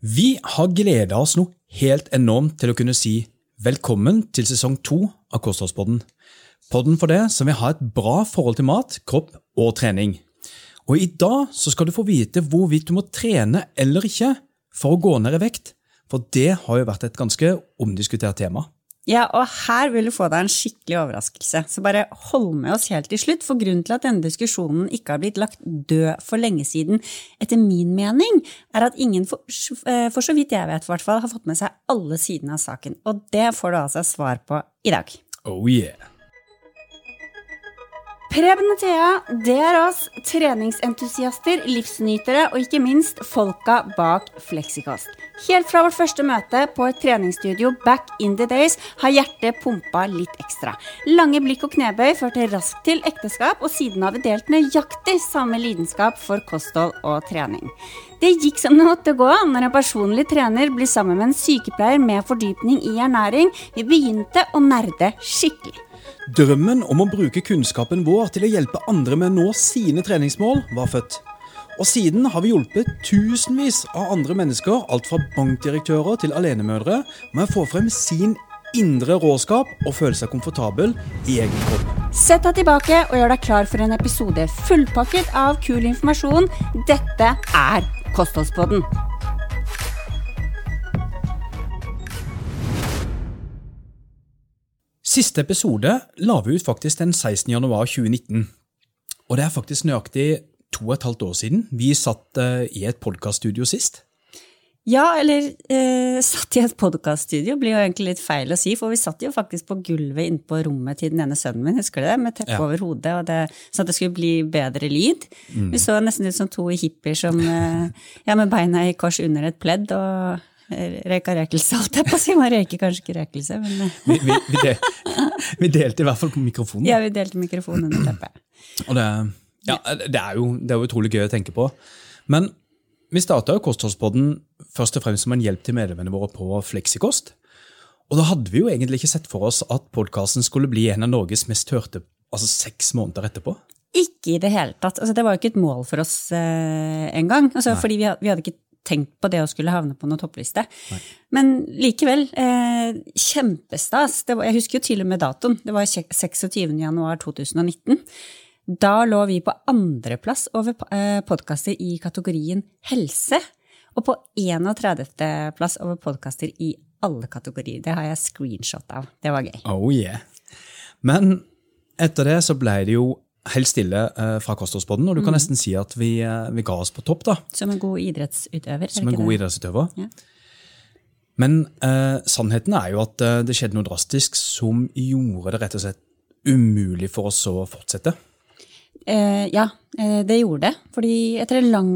Vi har gleda oss noe helt enormt til å kunne si velkommen til sesong to av Kostholdspodden. Podden for det som vil ha et bra forhold til mat, kropp og trening. Og I dag så skal du få vite hvorvidt du må trene eller ikke for å gå ned i vekt, for det har jo vært et ganske omdiskutert tema. Ja, og her vil du få deg en skikkelig overraskelse, så bare hold med oss helt til slutt, for grunnen til at denne diskusjonen ikke har blitt lagt død for lenge siden, etter min mening, er at ingen, for, eh, for så vidt jeg vet, hvert fall, har fått med seg alle sidene av saken, og det får du altså svar på i dag. Oh yeah! Preben og Thea, det er oss treningsentusiaster, livsnytere og ikke minst folka bak Fleksikost. Helt fra vårt første møte på et treningsstudio back in the days har hjertet pumpa litt ekstra. Lange blikk og knebøy førte raskt til ekteskap, og siden har vi delt nøyaktig samme lidenskap for kosthold og trening. Det gikk som det måtte gå når en personlig trener blir sammen med en sykepleier med fordypning i ernæring. Vi begynte å nerde skikkelig. Drømmen om å bruke kunnskapen vår til å hjelpe andre med å nå sine treningsmål var født. Og siden har vi hjulpet tusenvis av andre mennesker, alt fra bankdirektører til alenemødre, med å få frem sin indre råskap og føle seg komfortabel i egen kropp. Sett deg tilbake og gjør deg klar for en episode fullpakket av kul informasjon. Dette er Kostholdspodden. Siste episode la vi ut faktisk den 16. januar 2019. Og det er faktisk nøyaktig to og et halvt år siden vi satt uh, i et podkaststudio sist. Ja, eller eh, satt i et podkaststudio blir jo egentlig litt feil å si, for vi satt jo faktisk på gulvet inne på rommet til den ene sønnen min, husker du det, med teppe ja. over hodet, og det, sånn at det skulle bli bedre lyd. Mm. Vi så nesten ut som to hippier som, eh, ja, med beina i kors under et pledd. og røyka røkelse, holdt jeg på å si. Man røyker kanskje ikke røkelse, men eh. vi, vi, vi, del, vi, delte i hvert fall på mikrofonen. Ja, vi delte mikrofonen under teppet. Og det, ja, det, er jo, det er jo utrolig gøy å tenke på. Men vi starta Kostholdspodden først og fremst som en hjelp til medlemmene våre på Fleksikost. Og da hadde vi jo egentlig ikke sett for oss at podkasten skulle bli en av Norges mest hørte altså seks måneder etterpå. Ikke i det hele tatt. Altså, det var jo ikke et mål for oss eh, engang. Altså, fordi vi, vi hadde ikke tenkt på det å skulle havne på noen toppliste. Nei. Men likevel, eh, kjempestas. Var, jeg husker jo til og med datoen. Det var 26. januar 2019. Da lå vi på andreplass over eh, podkaster i kategorien helse. Og på 31. plass over podkaster i alle kategorier. Det har jeg screenshot av. Det var gøy. Oh yeah. Men etter det så ble det jo helt stille uh, fra kostholdspodden, og du kan mm. nesten si at vi, uh, vi, ga oss på topp. da. Som en god idrettsutøver. Som en god det? idrettsutøver. Ja. Men eh, sannheten er jo at det skjedde noe drastisk som gjorde det rett og slett umulig for oss å fortsette. ja, det gjorde det. Fordi etter en lang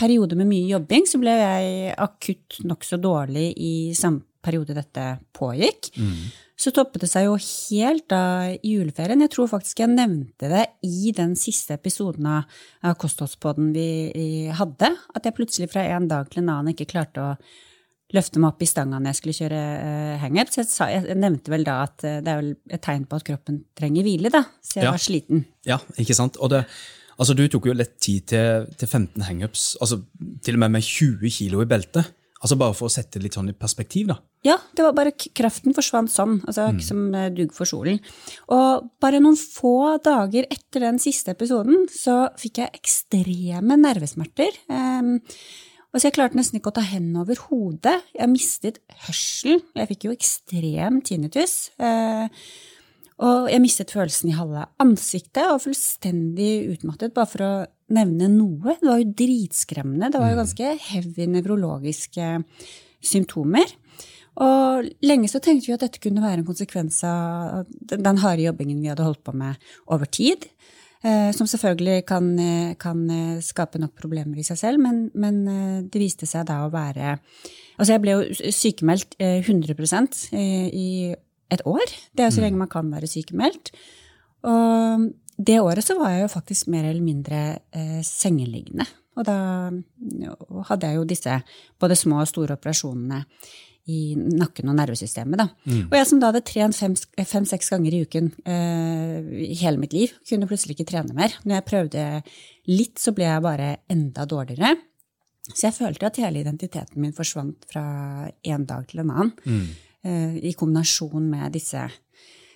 periode med mye jobbing, så ble jeg akutt nokså dårlig i samme periode dette pågikk. Mm så toppet det seg jo helt da i juleferien. Jeg tror faktisk jeg nevnte det i den siste episoden av Kostholdspodden vi hadde, at jeg plutselig fra en dag til en annen ikke klarte å løfte meg opp i stanga når jeg skulle kjøre uh, hangup. Så jeg, sa, jeg, nevnte vel da at uh, det er vel et tegn på at kroppen trenger hvile, da. Så jeg ja. var sliten. Ja, ikke sant. Og det, altså, du tok jo lett tid til, til 15 hangups, altså til og med med 20 kilo i beltet. Altså Bare for å sette det litt sånn i perspektiv, da. Ja, det var bare kraften forsvant sånn. altså mm. Som eh, dugg for solen. Og bare noen få dager etter den siste episoden så fikk jeg ekstreme nervesmerter. Um, og så Jeg klarte nesten ikke å ta hendene over hodet. Jeg mistet hørsel. Jeg fikk jo ekstrem tinnitus. Uh, og jeg mistet følelsen i halve ansiktet og fullstendig utmattet, bare for å nevne noe. Det var jo dritskremmende. Det var jo mm. ganske heavy nevrologiske symptomer. Og lenge så tenkte vi at dette kunne være en konsekvens av den harde jobbingen vi hadde holdt på med over tid. Eh, som selvfølgelig kan, kan skape nok problemer i seg selv, men, men, eh, det viste seg da å være Altså, jeg ble jo sykemeldt 100 eh, i et år. Det er jo så mm. lenge man kan være sykemeldt. Og det året så var jeg jo faktisk mer eller mindre eh, sengeliggende. Og da hadde jeg jo disse både små og store operasjonene i nakken og nervesystemet. Da. Mm. Og jeg som da hadde trent fem-seks fem, ganger i uken eh, i hele mitt liv, kunne plutselig ikke trene mer. Når jeg prøvde litt, så ble jeg bare enda dårligere. Så jeg følte at hele identiteten min forsvant fra en dag til en annen. Mm. I kombinasjon med disse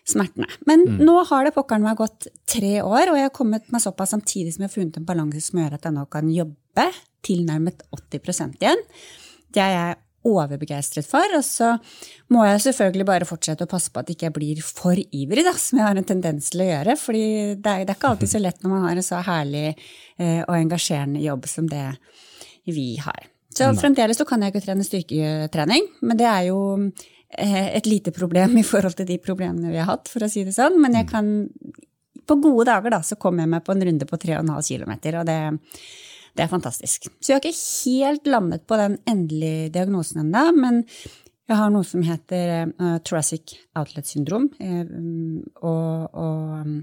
smertene. Men mm. nå har det pokkeren meg gått tre år, og jeg har kommet meg såpass samtidig som jeg har funnet en balanse som gjør at jeg nå kan jobbe tilnærmet 80% igjen. Det er jeg overbegeistret for. Og så må jeg selvfølgelig bare fortsette å passe på at jeg ikke blir for ivrig, da, som jeg har en tendens til å gjøre. fordi det er, det er ikke alltid så lett når man har en så herlig eh, og engasjerende jobb som det vi har. Så fremdeles så kan jeg ikke trene styrketrening, men det er jo eh, et lite problem i forhold til de problemene vi har hatt, for å si det sånn. Men jeg mm. kan På gode dager, da, så kommer jeg meg på en runde på 3,5 km, og det det er fantastisk. Så jeg har ikke helt landet på den endelige diagnosen ennå, men jeg har noe som heter uh, thoracic outlet syndrom uh, og, og um,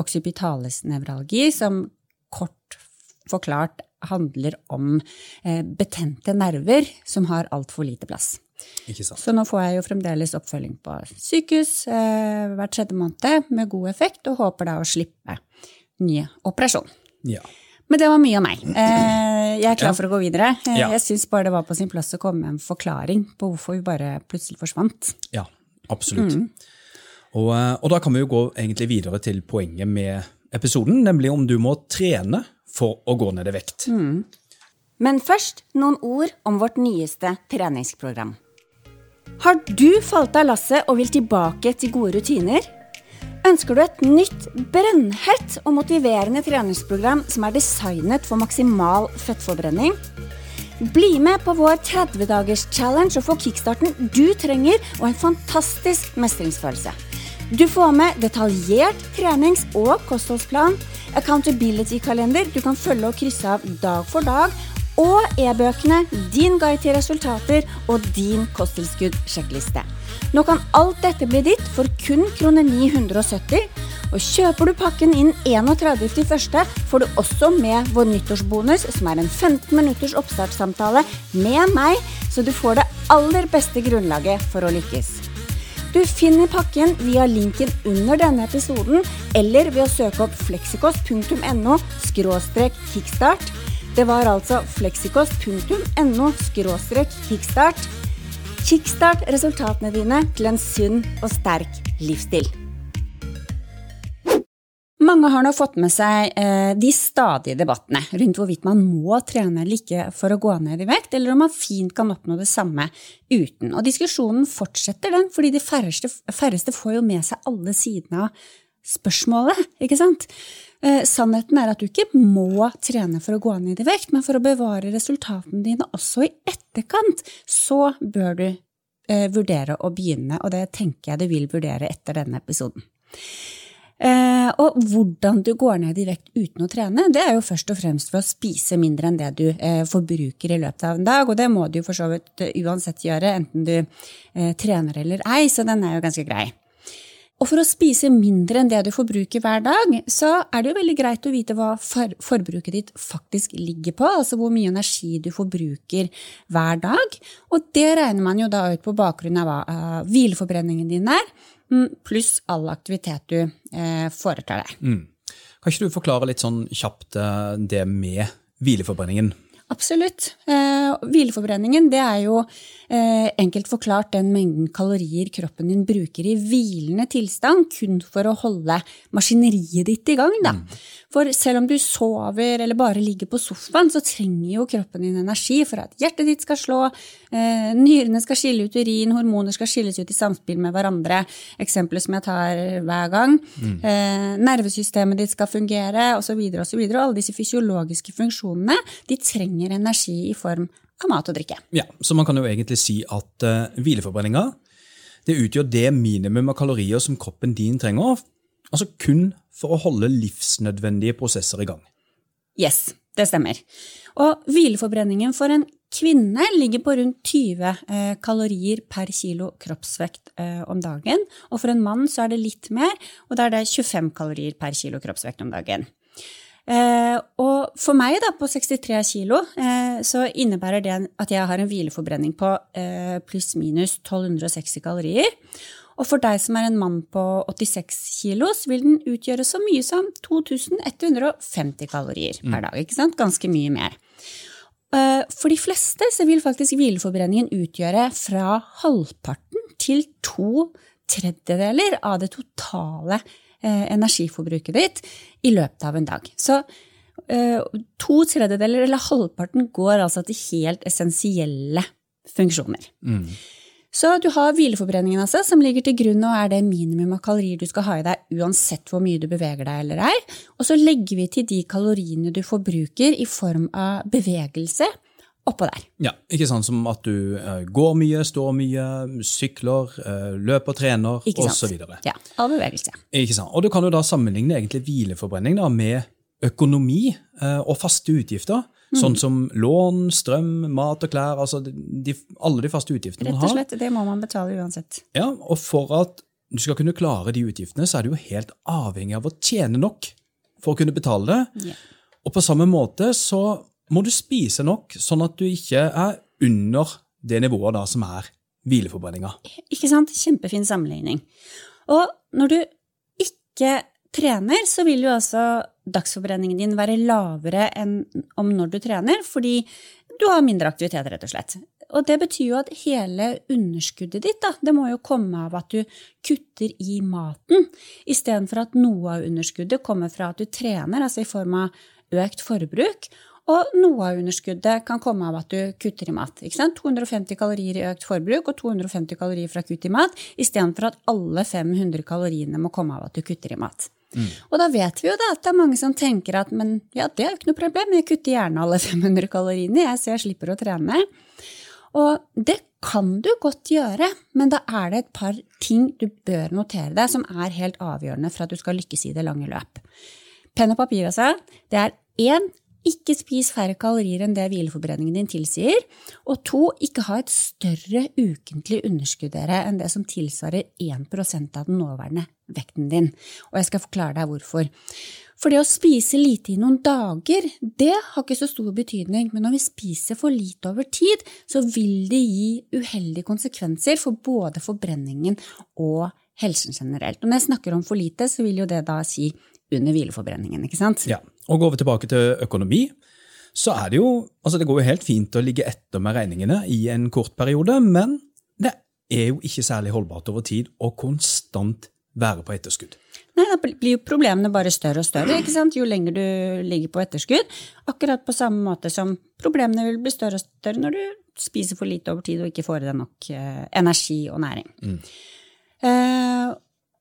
occipitalis nevralgi, som kort forklart handler om betente nerver som har altfor lite plass. Så nå får jeg jo fremdeles oppfølging på sykehus hvert tredje måned med god effekt, og håper da å slippe ny operasjon. Ja. Men det var mye av meg. Eh, jeg er klar for å gå videre. Eh, jeg syns bare det var på sin plass å komme med en forklaring på hvorfor vi bare plutselig forsvant. Ja, absolutt. Mm. Og, eh, og, da kan vi jo gå egentlig videre til poenget med episoden, nemlig om du må trene for å gå ned i vekt. Mm. Men først noen ord om vårt nyeste treningsprogram. Har du falt av lasset og vil tilbake til gode rutiner? Ønsker du et nytt, brennhett og motiverende treningsprogram som er designet for maksimal fettforbrenning? Bli med på vår 30-dagers-challenge og få kickstarten du trenger og en fantastisk mestringsfølelse. Du får med detaljert trenings- og kostholdsplan, accountability-kalender du kan følge og krysse av dag for dag, og e-bøkene, din guide til resultater og din kosttilskudd-sjekkliste. Nå kan alt dette bli ditt for kun krone 970. Og kjøper du pakken inn 31.1., får du også med vår nyttårsbonus, som er en 15 minutters oppstartssamtale med meg, så du får det aller beste grunnlaget for å lykkes. Du finner pakken via linken under denne episoden, eller ved å søke opp fleksikost.no kickstart. Det var altså fleksikost.no kickstart Kickstart resultatene dine til en sunn og sterk livsstil. Mange har nå fått med seg eh, de stadige debattene rundt hvorvidt man må trene eller ikke for å gå ned i vekt, eller om man fint kan oppnå det samme uten. Og diskusjonen fortsetter den, fordi de færreste, færreste får jo med seg alle sidene av spørsmålet, ikke sant? Eh, sannheten er at du ikke må trene for å gå ned i vekt, men for å bevare resultatene dine også i etterkant, så bør du eh, vurdere å begynne, og det tenker jeg du vil vurdere etter denne episoden. Eh, og hvordan du går ned i vekt uten å trene, det er jo først og fremst ved å spise mindre enn det du eh, forbruker i løpet av en dag, og det må du for så vidt eh, uansett gjøre, enten du eh, trener eller ei, så den er jo ganske grei. Og for å spise mindre enn det du forbruker hver dag, så er det jo veldig greit å vite hva for forbruket ditt faktisk ligger på, altså hvor mye energi du forbruker hver dag. Og det regner man jo da ut på bakgrunn av hva uh, hvileforbrenningen din er, mm, pluss all aktivitet du uh, foretar deg. Mm. Kan ikke du forklare litt sånn kjapt uh, det med hvileforbrenningen? Absolutt. Eh, hvileforbrenningen det er jo eh, enkelt forklart den mengden kalorier kroppen din bruker i hvilende tilstand kun for å holde maskineriet ditt i gang. Da. Mm. For selv om du sover eller bare ligger på sofaen, så trenger jo kroppen din energi for at hjertet ditt skal slå, eh, nyrene skal skille ut urin, hormoner skal skilles ut i samspill med hverandre. Eksempelet som jeg tar hver gang. Mm. Eh, nervesystemet ditt skal fungere, osv., osv. Alle disse fysiologiske funksjonene de trenger energi i form av mat og drikke. Ja, Så man kan jo egentlig si at uh, hvileforbrenninga det utgjør det minimum av kalorier som kroppen din trenger, altså kun for å holde livsnødvendige prosesser i gang. Yes, det stemmer. Og hvileforbrenningen for en kvinne ligger på rundt 20 eh, kalorier per kilo kroppsvekt eh, om dagen. Og for en mann så er det litt mer, og da er det 25 kalorier per kilo kroppsvekt om dagen. Eh, og for meg, da, på 63 kilo, eh, så innebærer det at jeg har en hvileforbrenning på eh, pluss-minus 1260 kalorier. Og for deg som er en mann på 86 kilo, så vil den utgjøre så mye som 2150 kalorier per mm. dag. ikke sant? Ganske mye mer. Eh, For de fleste så vil faktisk hvileforbrenningen utgjøre fra halvparten til to tredjedeler av det totale energiforbruket ditt i løpet av en dag. Så eh, to tredjedeler eller halvparten går altså til helt essensielle funksjoner. Så du har hvileforbrenningen altså, som ligger til grunn og er det minimum av kalorier du skal ha i deg uansett hvor mye du beveger deg eller ei. Og så legger vi til de kaloriene du forbruker i form av bevegelse oppå der. Ja, ikke sant som at du eh, går mye, står mye, sykler, eh, løper, trener osv. Ja, all bevegelse. Ikke sant? Og du kan jo da sammenligne egentlig hvileforbrenning da, med økonomi eh, og faste utgifter, Mm. sånn som lån, strøm, mat og klær, altså de, alle de faste utgiftene man har. Rett og slett, det må man betale uansett. Ja, og for at du skal kunne klare de utgiftene, så er du jo helt avhengig av å tjene nok for å kunne betale det. Yeah. Og på samme måte så må du spise nok, sånn at du ikke er under det nivået da som er hvileforbrenninga. Ikke sant? Kjempefin sammenligning. Og når du ikke trener, så vil jo altså dagsforbrenningen din være lavere enn om når du trener, fordi du har mindre aktivitet, rett og slett. Og det betyr jo at hele underskuddet ditt, da, det må jo komme av at du kutter i maten, istedenfor at noe av underskuddet kommer fra at du trener, altså i form av økt forbruk. Og noe av underskuddet kan komme av at du kutter i mat. Ikke sant? 250 kalorier i økt forbruk og 250 kalorier fra kutt i mat, istedenfor at alle 500 kaloriene må komme av at du kutter i mat. Og da vet vi jo da at det er mange som tenker at men ja, det er jo ikke noe problem, jeg kutter gjerne alle 500 kaloriene, jeg, så jeg slipper å trene. Og det kan du godt gjøre, men da er det et par ting du bør notere deg som er helt avgjørende for at du skal lykkes i det lange løp. Penn og papir, altså. Det er én, ikke spis færre kalorier enn det hvileforbrenningen din tilsier. Og to, ikke ha et større ukentlig underskudd enn det som tilsvarer 1% av den nåværende vekten din. Og jeg skal forklare deg hvorfor. For det å spise lite i noen dager, det har ikke så stor betydning, men når vi spiser for lite over tid, så vil det gi uheldige konsekvenser for både forbrenningen og helsen generelt. Og når jeg snakker om for lite, så vil jo det da si under hvileforbrenningen, ikke sant? Ja, og går vi tilbake til økonomi, så er det jo altså det går jo helt fint å ligge etter med regningene i en kort periode, men det er jo ikke særlig holdbart over tid å konstant være på etterskudd. Nei, da blir jo problemene bare større og større, ikke sant? jo lenger du ligger på etterskudd. Akkurat på samme måte som problemene vil bli større og større når du spiser for lite over tid og ikke får i deg nok eh, energi og næring. Eh,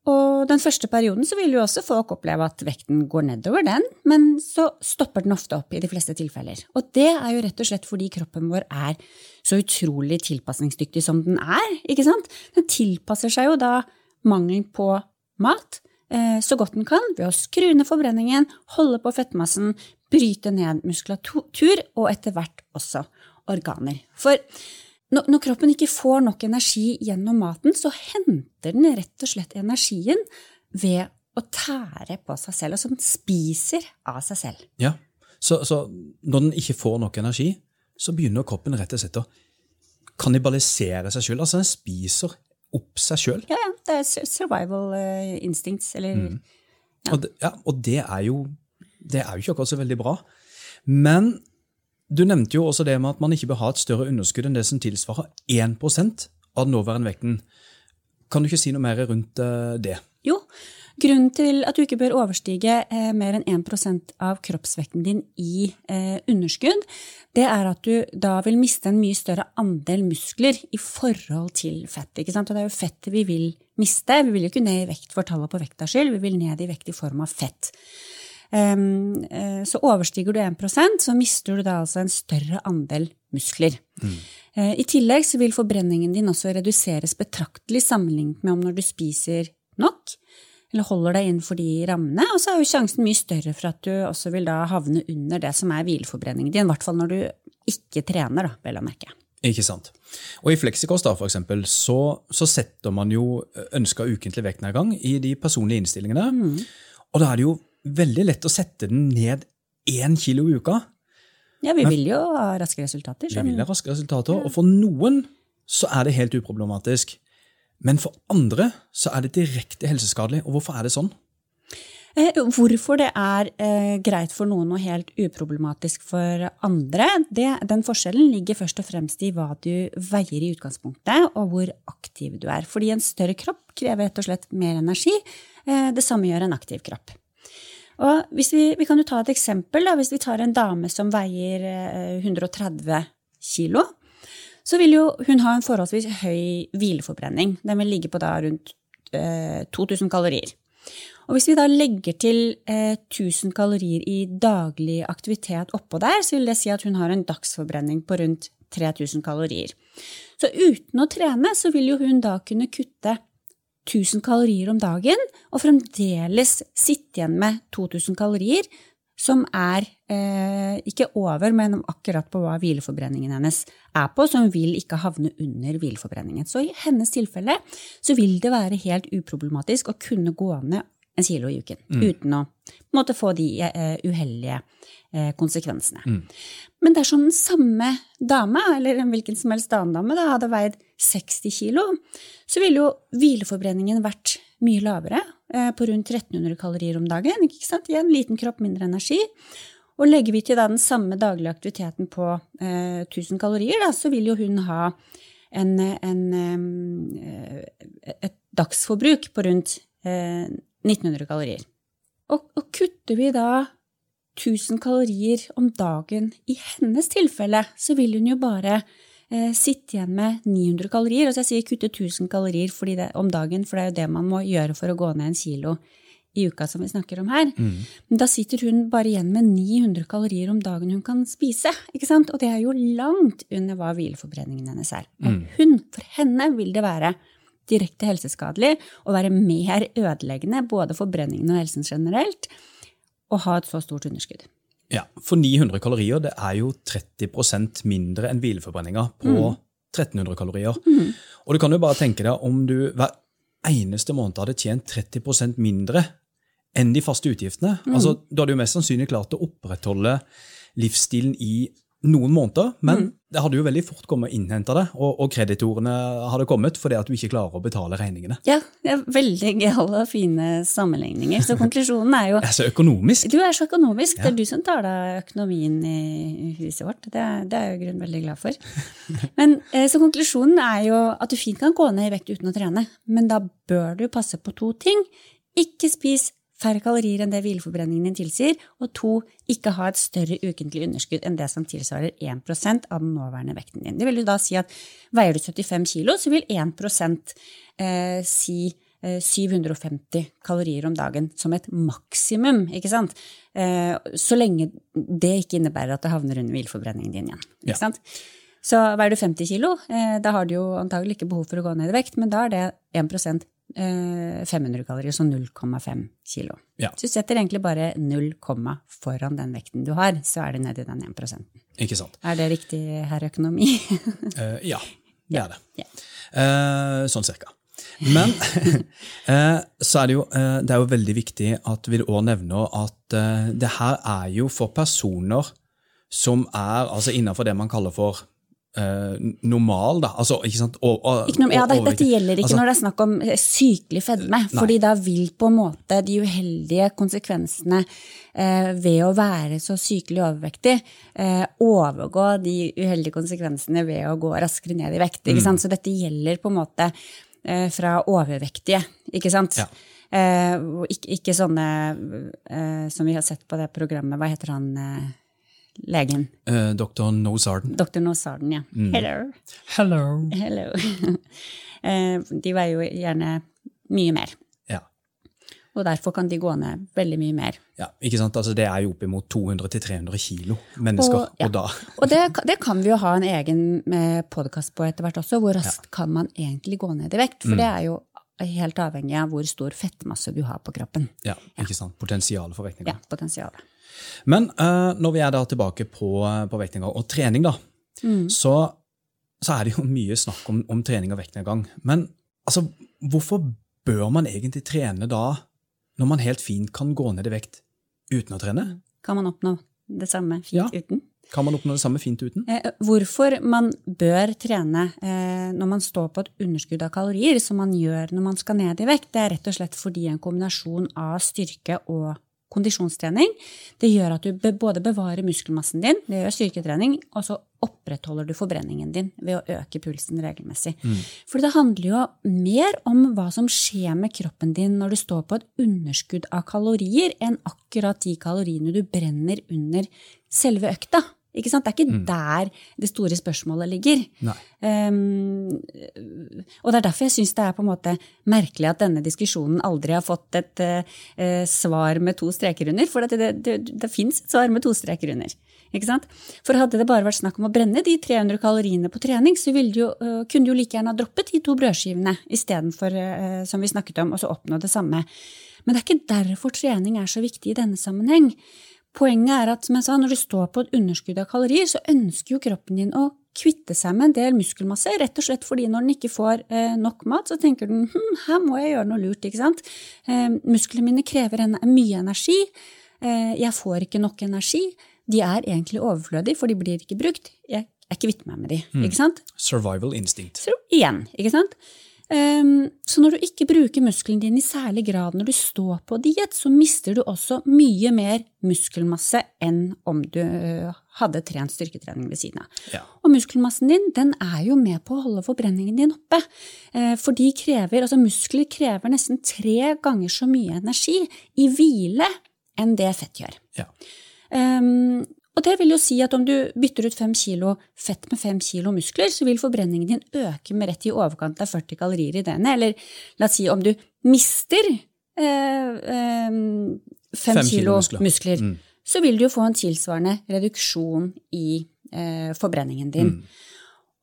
og den første perioden så vil jo også folk oppleve at vekten går nedover, den, men så stopper den ofte opp i de fleste tilfeller. Og det er jo rett og slett fordi kroppen vår er så utrolig tilpasningsdyktig som den er, ikke sant? Den tilpasser seg jo da mangelen på mat eh, så godt den kan ved å skru ned forbrenningen, holde på fettmassen, bryte ned muskulatur og etter hvert også organer. For når, kroppen ikke får nok energi gjennom maten, så henter den rett og slett energien ved å tære på seg selv, altså den spiser av seg selv. Ja, så, så når den ikke får nok energi, så begynner kroppen rett og slett å kannibalisere seg sjøl. Altså den spiser opp seg sjøl. Ja, ja, det er survival eh, instincts, eller Og, det- ja, og det er jo det er jo ikke akkurat så veldig bra. Men du nevnte jo også det med at man ikke bør ha et større underskudd enn det som tilsvarer 1 av den nåværende vekten. Kan du ikke si noe mer rundt eh, det? Jo, grunnen til at du ikke bør overstige eh, mer enn 1 av kroppsvekten din i eh, underskudd, det er at du da vil miste en mye større andel muskler i forhold til fett. Ikke sant? Og det er jo fettet vi vil miste. Vi vil jo ikke ned i vekt for tallet på vekta skyld, vi vil ned i vekt i form av fett. Eh, så overstiger du 1% så mister du da altså en større andel muskler. Mm. I tillegg så vil forbrenningen din også reduseres betraktelig sammenlignet med om når du spiser nok, eller holder deg innenfor de rammene, og så er jo sjansen mye større for at du også vil da havne under det som er hvileforbrenningen din, i hvert fall når du ikke trener, da, vel å merke. Ikke sant. Og I Fleksikost da, for eksempel, så, så setter man jo ønska ukentlig vektnedgang i de personlige innstillingene. Og da er det jo veldig lett å sette den ned én kilo i uka. Ja, vi vil jo ha raske resultater. Vi vil ha raske resultater, og for noen så er det helt uproblematisk. Men for andre så er det direkte helseskadelig. Og hvorfor er det sånn? Eh, hvorfor det er eh, greit for noen og helt uproblematisk for andre, det, den forskjellen ligger først og fremst i hva du veier i utgangspunktet, og hvor aktiv du er. Fordi en større kropp krever rett og slett mer energi. Eh, det samme gjør en aktiv kropp. Og hvis vi, vi kan jo ta et eksempel. Da. Hvis vi tar en dame som veier 130 eh, kilo, så vil jo hun ha en forholdsvis høy hvileforbrenning. Den vil ligge på da rundt eh, 2000 kalorier. Og hvis vi da legger til eh, 1000 kalorier i daglig aktivitet oppå der, så vil det si at hun har en dagsforbrenning på rundt 3000 kalorier. Så uten å trene så vil jo hun da kunne kutte 1000 kalorier om dagen, og fremdeles sitte igjen med 2000 kalorier, som er eh, ikke over, men akkurat på hva hvileforbrenningen hennes er på, så hun vil ikke havne under hvileforbrenningen. Så i hennes tilfelle så vil det være helt uproblematisk å kunne gå ned en kilo i uken mm. uten å måtte få de eh, uheldige uh, konsekvensene. Mm. Men dersom den samme dame, eller en hvilken som helst annen dame, da, hadde veid 60 kilo, så ville jo hvileforbrenningen vært mye lavere, uh, på rundt 1300 kalorier om dagen. ikke sant? Igjen liten kropp, mindre energi. Og legger vi til da den samme daglige aktiviteten på 1000 kalorier, da, så vil jo hun ha en, en, et dagsforbruk på rundt 1900 kalorier. Og, og kutter vi da 1000 kalorier om dagen i hennes tilfelle, så vil hun jo bare eh, sitte igjen med 900 kalorier. Altså jeg sier kutte 1000 kalorier det, om dagen, for det er jo det man må gjøre for å gå ned en kilo i uka som vi snakker om her. Mm. Men da sitter hun bare igjen med 900 kalorier om dagen hun kan spise. ikke sant? Og det er jo langt under hva hvileforbrenningen hennes er. Og mm. hun, for henne vil det være direkte helseskadelig og være mer ødeleggende både for brenningen og helsen generelt å ha et så stort underskudd. Ja, For 900 kalorier det er jo 30% mindre enn hvileforbrenninga på mm. 1300 kalorier. Mm. Og du kan jo bare tenke deg om du hver eneste måned hadde tjent 30% mindre enn de faste utgiftene. Mm. Altså, Da hadde du mest sannsynlig klart å opprettholde livsstilen i noen måneder, men mm. det hadde jo veldig fort kommet og innhenta det, og, og kreditorene hadde kommet fordi at du ikke klarer å betale regningene. Ja, det er veldig gale og fine sammenligninger. Så konklusjonen er jo Jeg er så økonomisk. Du er så økonomisk. Ja. Det er du som tar deg økonomien i huset vårt. Det, det er jeg i grunnen veldig glad for. Men eh, Så konklusjonen er jo at du fint kan gå ned i vekt uten å trene, men da bør du passe på to ting. Ikke spis færre kalorier enn det hvileforbrenningen din tilsier, og to, ikke ha et større ukentlig underskudd enn det som tilsvarer 1 av den nåværende vekten din. Det vil jo da si at veier du 75 kilo, så vil 1 eh, si eh, 750 kalorier om dagen som et maksimum, ikke sant? Eh, så lenge det ikke innebærer at det havner under hvileforbrenningen din igjen. ikke ja. sant? Så veier du 50 kilo, eh, da har du jo antagelig ikke behov for å gå ned i vekt, men da er det 1 500 eh, kalorier, så 0,5 kilo. Ja. Så du setter egentlig bare 0, foran den vekten du har, så er det nedi den 1 Ikke sant. Er det riktig, herr økonomi? uh, ja, det er det. Ja. Uh, sånn cirka. Men uh, så er det, jo, det er jo veldig viktig at vi òg nevner at det her er jo for personer som er altså innenfor det man kaller for Uh, normal, da. Altså, ikke sant? Og, og, ikke noe, ja, det, dette gjelder ikke altså, når det er snakk om eh, sykelig fedme. Nei. fordi da vil på en måte de uheldige konsekvensene uh, ved å være så sykelig overvektig uh, overgå de uheldige konsekvensene ved å gå raskere ned i vekt. ikke mm. sant? Så dette gjelder på en måte fra overvektige, ikke sant? Ja. Ikke, ikke, sånne som vi har sett på det programmet, hva heter han? Legen? Uh, eh, Dr. Nozarden. Dr. Nozarden, ja. Mm. Hello. Hello. Hello. uh, de veier jo gjerne mye mer. Ja. Og derfor kan de gå ned veldig mye mer. Ja, ikke sant? Altså, det er jo oppimot 200-300 kilo mennesker. Og, ja. og da Og det, det, kan vi jo ha en egen eh, podkast på etter hvert også. Hvor raskt ja. kan man egentlig gå ned i vekt? For mm. det er jo helt avhengig av hvor stor fettmasse du har på kroppen. Ja, ikke sant? Potensialet for vektnedgang. Ja, potensialet. Men uh, når vi er da tilbake på, på vektnedgang og trening, da, mm. så, så, er det jo mye snakk om, om trening og vektnedgang. Men altså, hvorfor bør man egentlig trene da, når man helt fint kan gå ned i vekt uten å trene? Kan man oppnå det samme fint ja. uten? Kan man oppnå det samme fint uten? Eh, hvorfor man bør trene eh, når man står på et underskudd av kalorier, som man gjør når man skal ned i vekt, det er rett og slett fordi en kombinasjon av styrke og kondisjonstrening det gjør at du både bevarer muskelmassen din, det gjør styrketrening, og så opprettholder du forbrenningen din ved å øke pulsen regelmessig. Mm. For det handler jo mer om hva som skjer med kroppen din når du står på et underskudd av kalorier, enn akkurat de kaloriene du brenner under selve økta. Ikke sant? Det er ikke mm. der det store spørsmålet ligger. Um, og det er derfor jeg syns det er på en måte merkelig at denne diskusjonen aldri har fått et uh, svar med to streker under. For det, det, det, det fins et svar med to streker under. Ikke sant? For hadde det bare vært snakk om å brenne de 300 kaloriene på trening, så du jo, uh, kunne du jo like gjerne ha droppet de to brødskivene istedenfor, uh, som vi snakket om, og så oppnå det samme. Men det er ikke derfor trening er så viktig i denne sammenheng. Poenget er at som jeg sa, når du står på et underskudd av kalorier, så ønsker jo kroppen din å kvitte seg med en del muskelmasse, rett og slett fordi når den ikke får eh, nok mat, så tenker den hm, her må jeg gjøre noe lurt. ikke sant? Eh, musklene mine krever en, mye energi, eh, jeg får ikke nok energi. De er egentlig overflødige, for de blir ikke brukt. Jeg er kvitter meg med de, mm. ikke sant? Survival instinct. Så igjen, ikke sant? Um, så når du ikke bruker musklene dine i særlig grad når du står på diett, så mister du også mye mer muskelmasse enn om du uh, hadde trent styrketrening ved siden av. Ja. Og muskelmassen din den er jo med på å holde forbrenningen din oppe. Uh, for de krever, altså muskler krever nesten tre ganger så mye energi i hvile enn det fett gjør. Ja. Um, og det vil jo si at om du bytter ut fem kilo fett med fem kilo muskler, så vil forbrenningen din øke med rett i overkant av 40 kalorier i døgnet. Eller la oss si om du mister eh, eh, fem, fem, kilo, muskler, muskler mm. så vil du jo få en tilsvarende reduksjon i eh, forbrenningen din. Mm.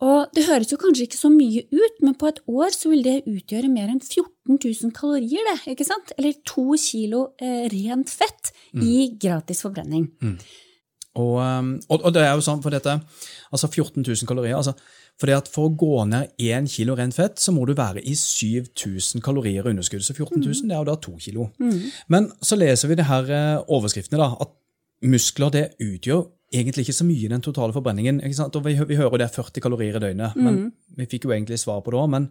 Og det høres jo kanskje ikke så mye ut, men på et år så vil det utgjøre mer enn 14 000 kalorier, det, ikke sant? Eller to kilo eh, rent fett mm. i gratis forbrenning. Mm. Og, um, og, og, det er jo sånn for dette, altså 14 000 kalorier. altså fordi at For å gå ned 1 kilo rent fett, så må du være i 7000 kalorier underskudd. Så 14 000 det er jo da 2 kilo. Mm. Men så leser vi det her eh, overskriftene, da, at muskler det utgjør egentlig ikke så mye i den totale forbrenningen. ikke sant? Og Vi, vi hører det er 40 kalorier i døgnet, mm. men vi fikk jo egentlig svar på det òg. Men,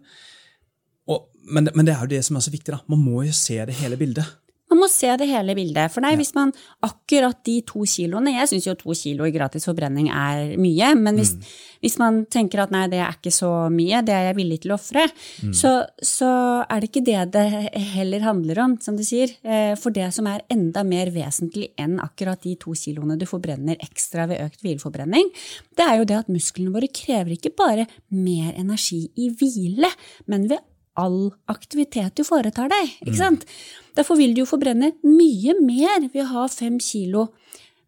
men, men, det er jo det som er så viktig. da. Man må jo se det hele bildet. Man må se det hele bildet. For nei, hvis man akkurat de to kiloene Jeg syns jo to kilo i gratis forbrenning er mye, men hvis, mm. hvis, man tenker at nei, det er ikke så mye, det er jeg villig til å ofre, mm. så, så, er det ikke det det heller handler om, som du sier. Eh, for det som er enda mer vesentlig enn akkurat de to kiloene du forbrenner ekstra ved økt hvileforbrenning, det er jo det at musklene våre krever ikke bare mer energi i hvile, men ved all aktivitet du foretar deg. ikke mm. sant? Mm. Derfor vil du jo forbrenne mye mer ved å ha fem kilo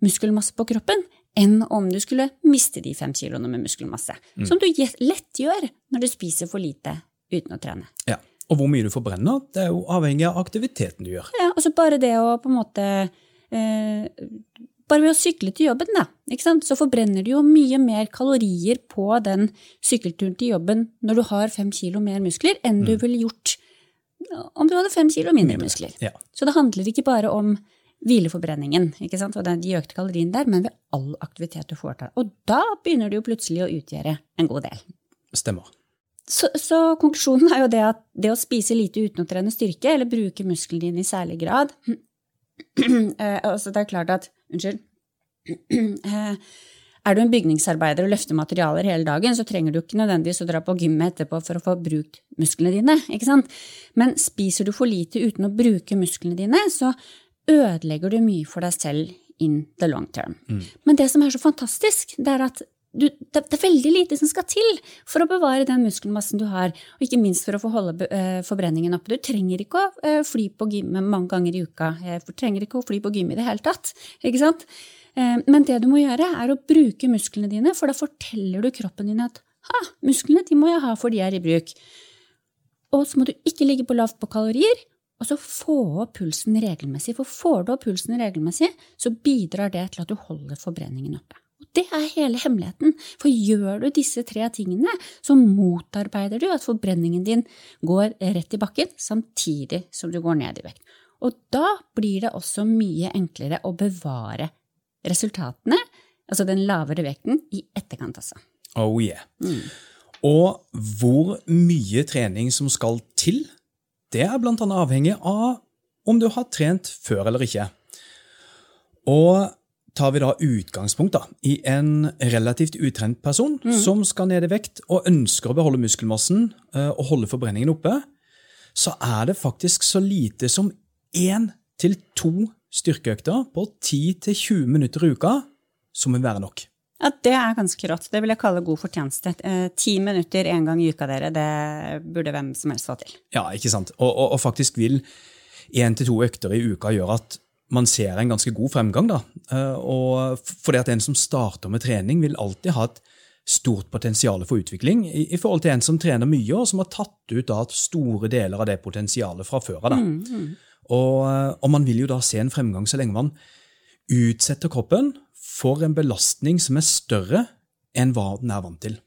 muskelmasse på kroppen enn om du skulle miste de fem kiloene med muskelmasse. Mm. Som du lett gjør når du spiser for lite uten å trene. Ja, Og hvor mye du forbrenner, det er jo avhengig av aktiviteten du gjør. Ja, og så bare det å på en måte eh, bare ved å sykle til jobben, da, så forbrenner du jo mye mer kalorier på den sykkelturen til jobben når du har fem kilo mer muskler, enn du mm. ville gjort om du hadde fem kilo mindre muskler. Ja. Så det handler ikke bare om hvileforbrenningen ikke sant? og de økte kaloriene der, men ved all aktivitet du foretar. Og da begynner det jo plutselig å utgjøre en god del. Stemmer. Så, så, konklusjonen er jo det at det å spise lite uten å trene styrke, eller bruke musklene dine i særlig grad eh, altså Det er klart at Unnskyld. Eh, er du en bygningsarbeider og løfter materialer hele dagen, så trenger du ikke nødvendigvis å dra på gymmet etterpå for å få brukt musklene dine. ikke sant? Men spiser du for lite uten å bruke musklene dine, så ødelegger du mye for deg selv in the long term. Mm. Men det som er så fantastisk, det er at du, det, det, er veldig lite som skal til for å bevare den muskelmassen du har, og ikke minst for å få holde uh, forbrenningen oppe. Du trenger ikke å uh, fly på gym mange ganger i uka. Du trenger ikke å fly på gym i det hele tatt. ikke sant? Uh, men det du må gjøre, er å bruke musklene dine, for da forteller du kroppen din at ha, musklene de må jeg ha, for de er i bruk. Og så må du ikke ligge på lavt på kalorier, og så få opp pulsen regelmessig. For får du opp pulsen regelmessig, så bidrar det til at du holder forbrenningen oppe. Det er hele hemmeligheten, for gjør du disse tre tingene, så motarbeider du at forbrenningen din går rett i bakken, samtidig som du går ned i vekt. Og da blir det også mye enklere å bevare resultatene Altså den lavere vekten i etterkant, altså. Oh yeah. Og hvor mye trening som skal til, det er annet avhengig av om du har trent før eller ikke. Og tar vi da utgangspunkt da, i en relativt utrent person som skal ned i vekt og ønsker å beholde muskelmassen eh, og holde forbrenningen oppe, så er det faktisk så lite som én til to styrkeøkter på 10-20 minutter i uka som vil være nok. Ja, det er ganske rått. Det vil jeg kalle god fortjeneste. Eh, Ti minutter én gang i uka, dere, det burde hvem som helst få til. Ja, ikke sant? Og, og, og faktisk vil én til to økter i uka gjøre at man ser en ganske god fremgang. da. Eh, Og fordi at en som starter med trening, vil alltid ha et stort potensial for utvikling i, forhold til en som trener mye, og som har tatt ut da store deler av det potensialet fra før av. da. Og, eh, og man vil jo da se en fremgang så lenge man utsetter kroppen for en belastning som er større enn hva den er vant til.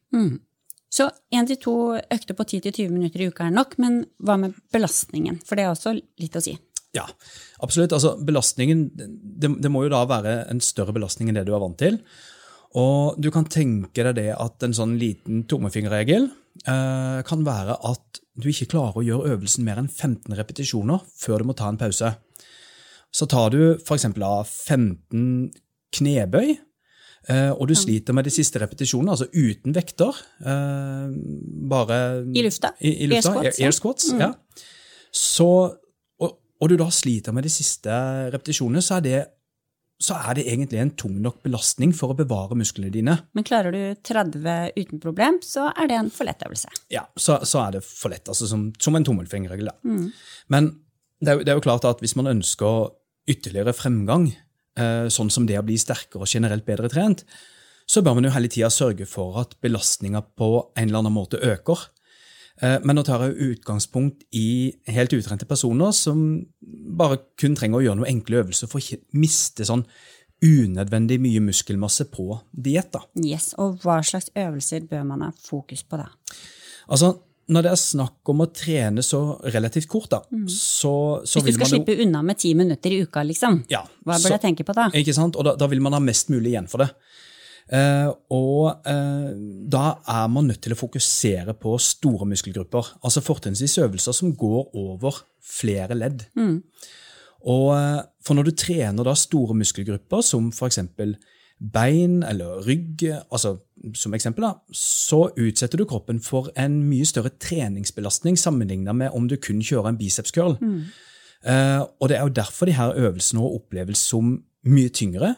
Så én til to økter på 10-20 minutter i uka er nok, men hva med belastningen? For det er også litt å si. Ja, absolutt. Altså, belastningen det, det må jo da være en større belastning enn det du er vant til. Og du kan tenke deg det at en sånn liten tommefingerregel eh, kan være at du ikke klarer å gjøre øvelsen mer enn 15 repetisjoner før du må ta en pause. Så tar du f.eks. da 15 knebøy, eh, og du sliter med de siste repetisjonene, altså uten vekter. Eh, bare I lufta. I, i lufta. Air squats, ja. Air squats, ja. Så, og, og du da sliter med de siste repetisjonene, så er, det, så er det egentlig en tung nok belastning for å bevare musklene dine. Men klarer du 30 uten problem, så er det en for lett øvelse. Ja, så, så er det for lett, altså som, som en tommelfingerregel. Da. Men det er, jo, det er jo klart at hvis man ønsker ytterligere fremgang, eh, sånn som det å bli sterkere og generelt bedre trent, så bør man jo hele tida sørge for at belastninga på en eller annen måte øker. Eh, Men nå tar jeg utgangspunkt i helt utrente personer som bare kun trenger å gjøre noen enkle øvelser for å ikke miste sånn unødvendig mye muskelmasse på diett. Yes, Og hva slags øvelser bør man ha fokus på da? Altså, når det er snakk om å trene så relativt kort, da, så, så Hvis du skal slippe unna med ti minutter i uka, liksom. Ja, Hva så- bør jeg tenke på da? Ikke sant? Og da, da vil man ha mest mulig igjen for det. Eh, og eh, da er man nødt til å fokusere på store muskelgrupper. Altså fortrinnsvis øvelser som går over flere ledd. Og eh, For når du trener da store muskelgrupper, som f.eks. bein eller rygg, altså som eksempel, da, så utsetter du kroppen for en mye større treningsbelastning sammenlignet med om du kun kjører en biceps curl. Eh, og det er jo derfor de her øvelsene oppleves som mye tyngre.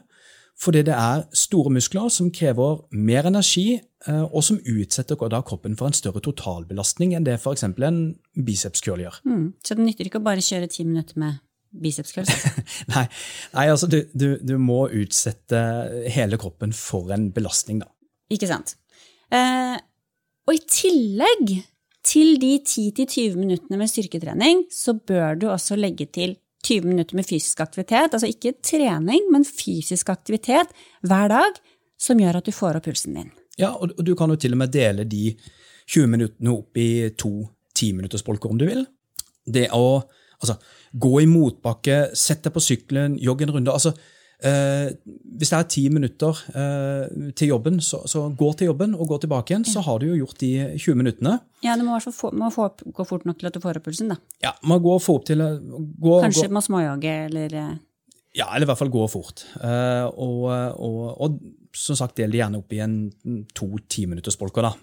Fordi det er store muskler som krever mer energi, eh, og som utsetter da kroppen for en større totalbelastning enn det f.eks. en biceps curl gjør. Mm. Så det nytter ikke å bare kjøre ti minutter med biceps altså. Nei, nei altså du, du, du må utsette hele kroppen for en belastning, da. Ikke sant? Eh, og i tillegg til de 10-20 minuttene med styrketrening, så bør du også legge til 20 minutter med fysisk aktivitet, altså ikke trening, men fysisk aktivitet hver dag, som gjør at du får opp pulsen din. Ja, og, du kan jo til og med dele de 20 minuttene opp i to timinuttersbolker om du vil. Det å altså, gå i motbakke, sette deg på sykkelen, jogge en runde altså, eh, Hvis det er ti minutter eh, til jobben, så, så gå til jobben og gå tilbake igjen. Så har du jo gjort de 20 minuttene. Ja, du må få, må få opp, gå fort nok til at du får opp pulsen, da. Ja, Man går få opp til gå, Kanskje gå, man småjogger, eller eh, Ja, eller i hvert fall gå fort. Eh, og, og, og som sagt, del det gjerne opp i en to timinuttersbolker, da.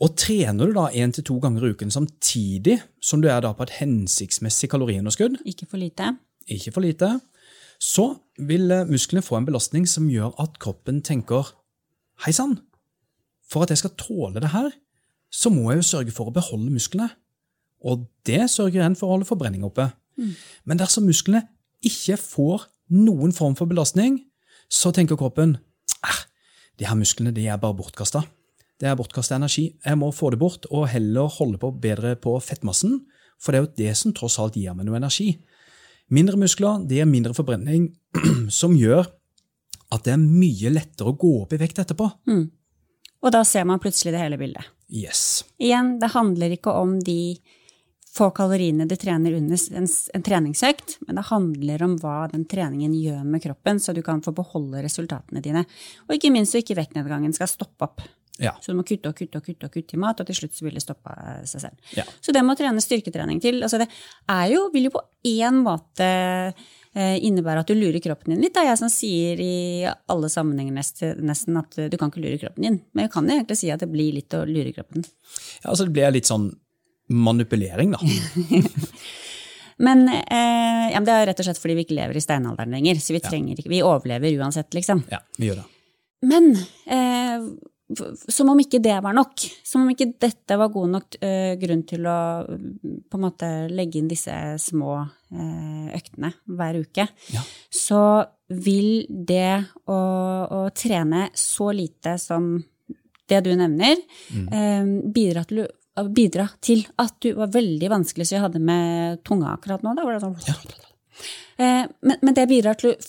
Og trener du da én til to ganger i uken samtidig som du er da på et hensiktsmessig kaloriunderskudd, ikke for lite. ikke for lite, så vil eh, musklene få en belastning som gjør at kroppen tenker Hei sann, for at jeg skal tåle det her, så må jeg jo sørge for å beholde musklene. Og det sørger en for å holde forbrenning oppe. Men dersom musklene ikke får noen form for belastning, så tenker kroppen ah, de her musklene de er bare bortkasta. Det er bortkasta energi. Jeg må få det bort og heller holde på bedre på fettmassen, for det er jo det som tross alt gir meg noe energi. Mindre muskler det er mindre forbrenning, som gjør at det er mye lettere å gå opp i vekt etterpå. Og da ser man plutselig det hele bildet. Yes. Igjen, det handler ikke om de få kaloriene du trener under en, en, treningsøkt, men det handler om hva den treningen gjør med kroppen, så du kan få beholde resultatene dine. Og ikke minst så ikke vektnedgangen skal stoppe opp. Ja. Så du må kutte og kutte og kutte og kutte i mat, og til slutt så vil det stoppe seg selv. Ja. Så det må trene styrketrening til. Altså det jo, vil jo på én måte eh, innebære at du lurer kroppen din litt. Det er jeg som sier i alle sammenhenger nesten at du kan ikke lure kroppen din. Men jeg kan jo egentlig si at det blir litt å lure kroppen. Ja, altså det blir litt sånn manipulering, da. Men eh, ja, det er rett og slett fordi vi ikke lever i steinalderen lenger. Så vi, trenger vi overlever uansett, liksom. Ja, vi gjør det. Men eh, som om ikke det var nok, som om ikke dette var god nok uh, grunn til å på en måte legge inn disse små uh, øktene hver uke, ja. så vil det å, å, trene så lite som det du nevner, mm. uh, bidra, til, bidra, til, at du var veldig vanskelig, så jeg hadde med tunga akkurat nå. Da var det sånn ja. men, men, det bidrar til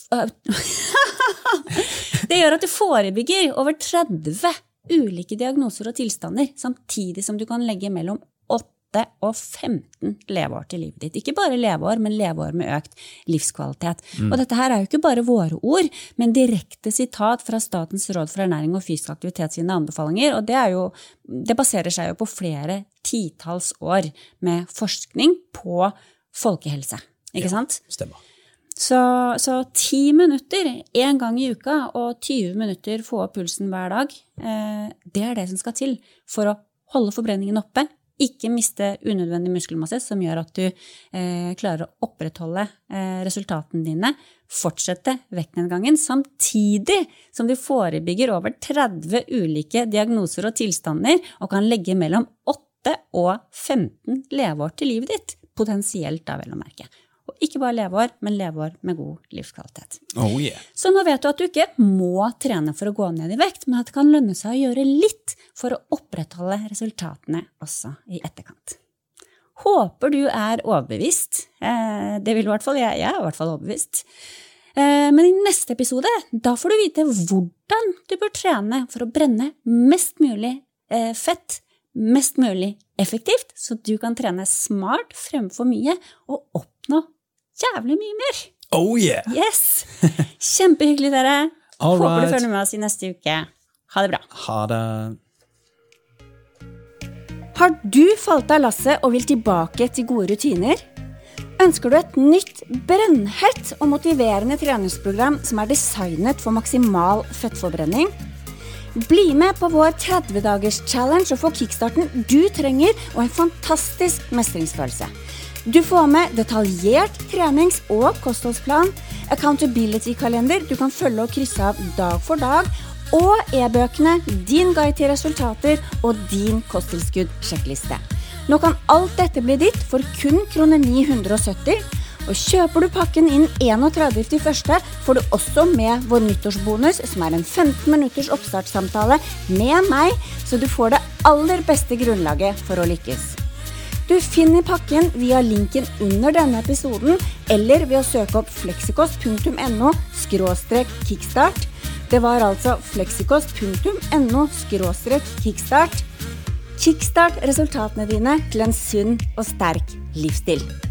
Det gjør at du forebygger over 30 ulike diagnoser og tilstander, samtidig som du kan legge mellom 8 og 15 leveår til livet ditt. Ikke bare leveår, men leveår med økt livskvalitet. Mm. Og dette her er jo ikke bare våre ord, men direkte sitat fra Statens råd for ernæring og fysisk aktivitet sine anbefalinger, og det, jo, det baserer seg jo på flere titalls år med forskning på folkehelse. Ikke ja, sant? Stemmer. Så, så 10 minutter én gang i uka og 20 minutter få opp pulsen hver dag, eh, det er det som skal til for å holde forbrenningen oppe, ikke miste unødvendig muskelmasse som gjør at du eh, klarer å opprettholde eh, resultatene dine, fortsette vektnedgangen, samtidig som du forebygger over 30 ulike diagnoser og tilstander og kan legge mellom 8 og 15 leveår til livet ditt, potensielt da vel å merke. Og ikke bare leveår, men leveår med god livskvalitet. Oh, yeah. Så nå vet du at du ikke må trene for å gå ned i vekt, men at det kan lønne seg å gjøre litt for å opprettholde resultatene også i etterkant. Håper du er overbevist. Eh, det vil i hvert fall jeg. Jeg er i hvert fall overbevist. Eh, men i neste episode da får du vite hvordan du bør trene for å brenne mest mulig eh, fett mest mulig effektivt, så du kan trene smart fremfor mye og oppnå jævlig mye mer. Oh yeah! Yes! Kjempehyggelig, dere. All Håper right. du følger med oss i neste uke. Ha det bra. Ha det. Har du falt av lasset og vil tilbake til gode rutiner? Ønsker du et nytt, brennhett og motiverende treningsprogram som er designet for maksimal fettforbrenning? Bli med på vår 30-dagers-challenge og få kickstarten du trenger og en fantastisk mestringsfølelse. Du får med detaljert trenings- og kostholdsplan, accountability-kalender du kan følge og krysse av dag for dag, og e-bøkene Din guide til resultater og Din kosttilskudd-sjekkliste. Nå kan alt dette bli ditt for kun krone 970. Og kjøper du pakken inn 31.1., får du også med vår nyttårsbonus, som er en 15 minutters oppstartssamtale med meg, så du får det aller beste grunnlaget for å lykkes. Du finner pakken via linken under denne episoden, eller ved å søke opp fleksikost.no kickstart. Det var altså fleksikost.no kickstart. Kickstart resultatene dine til en sunn og sterk livsstil.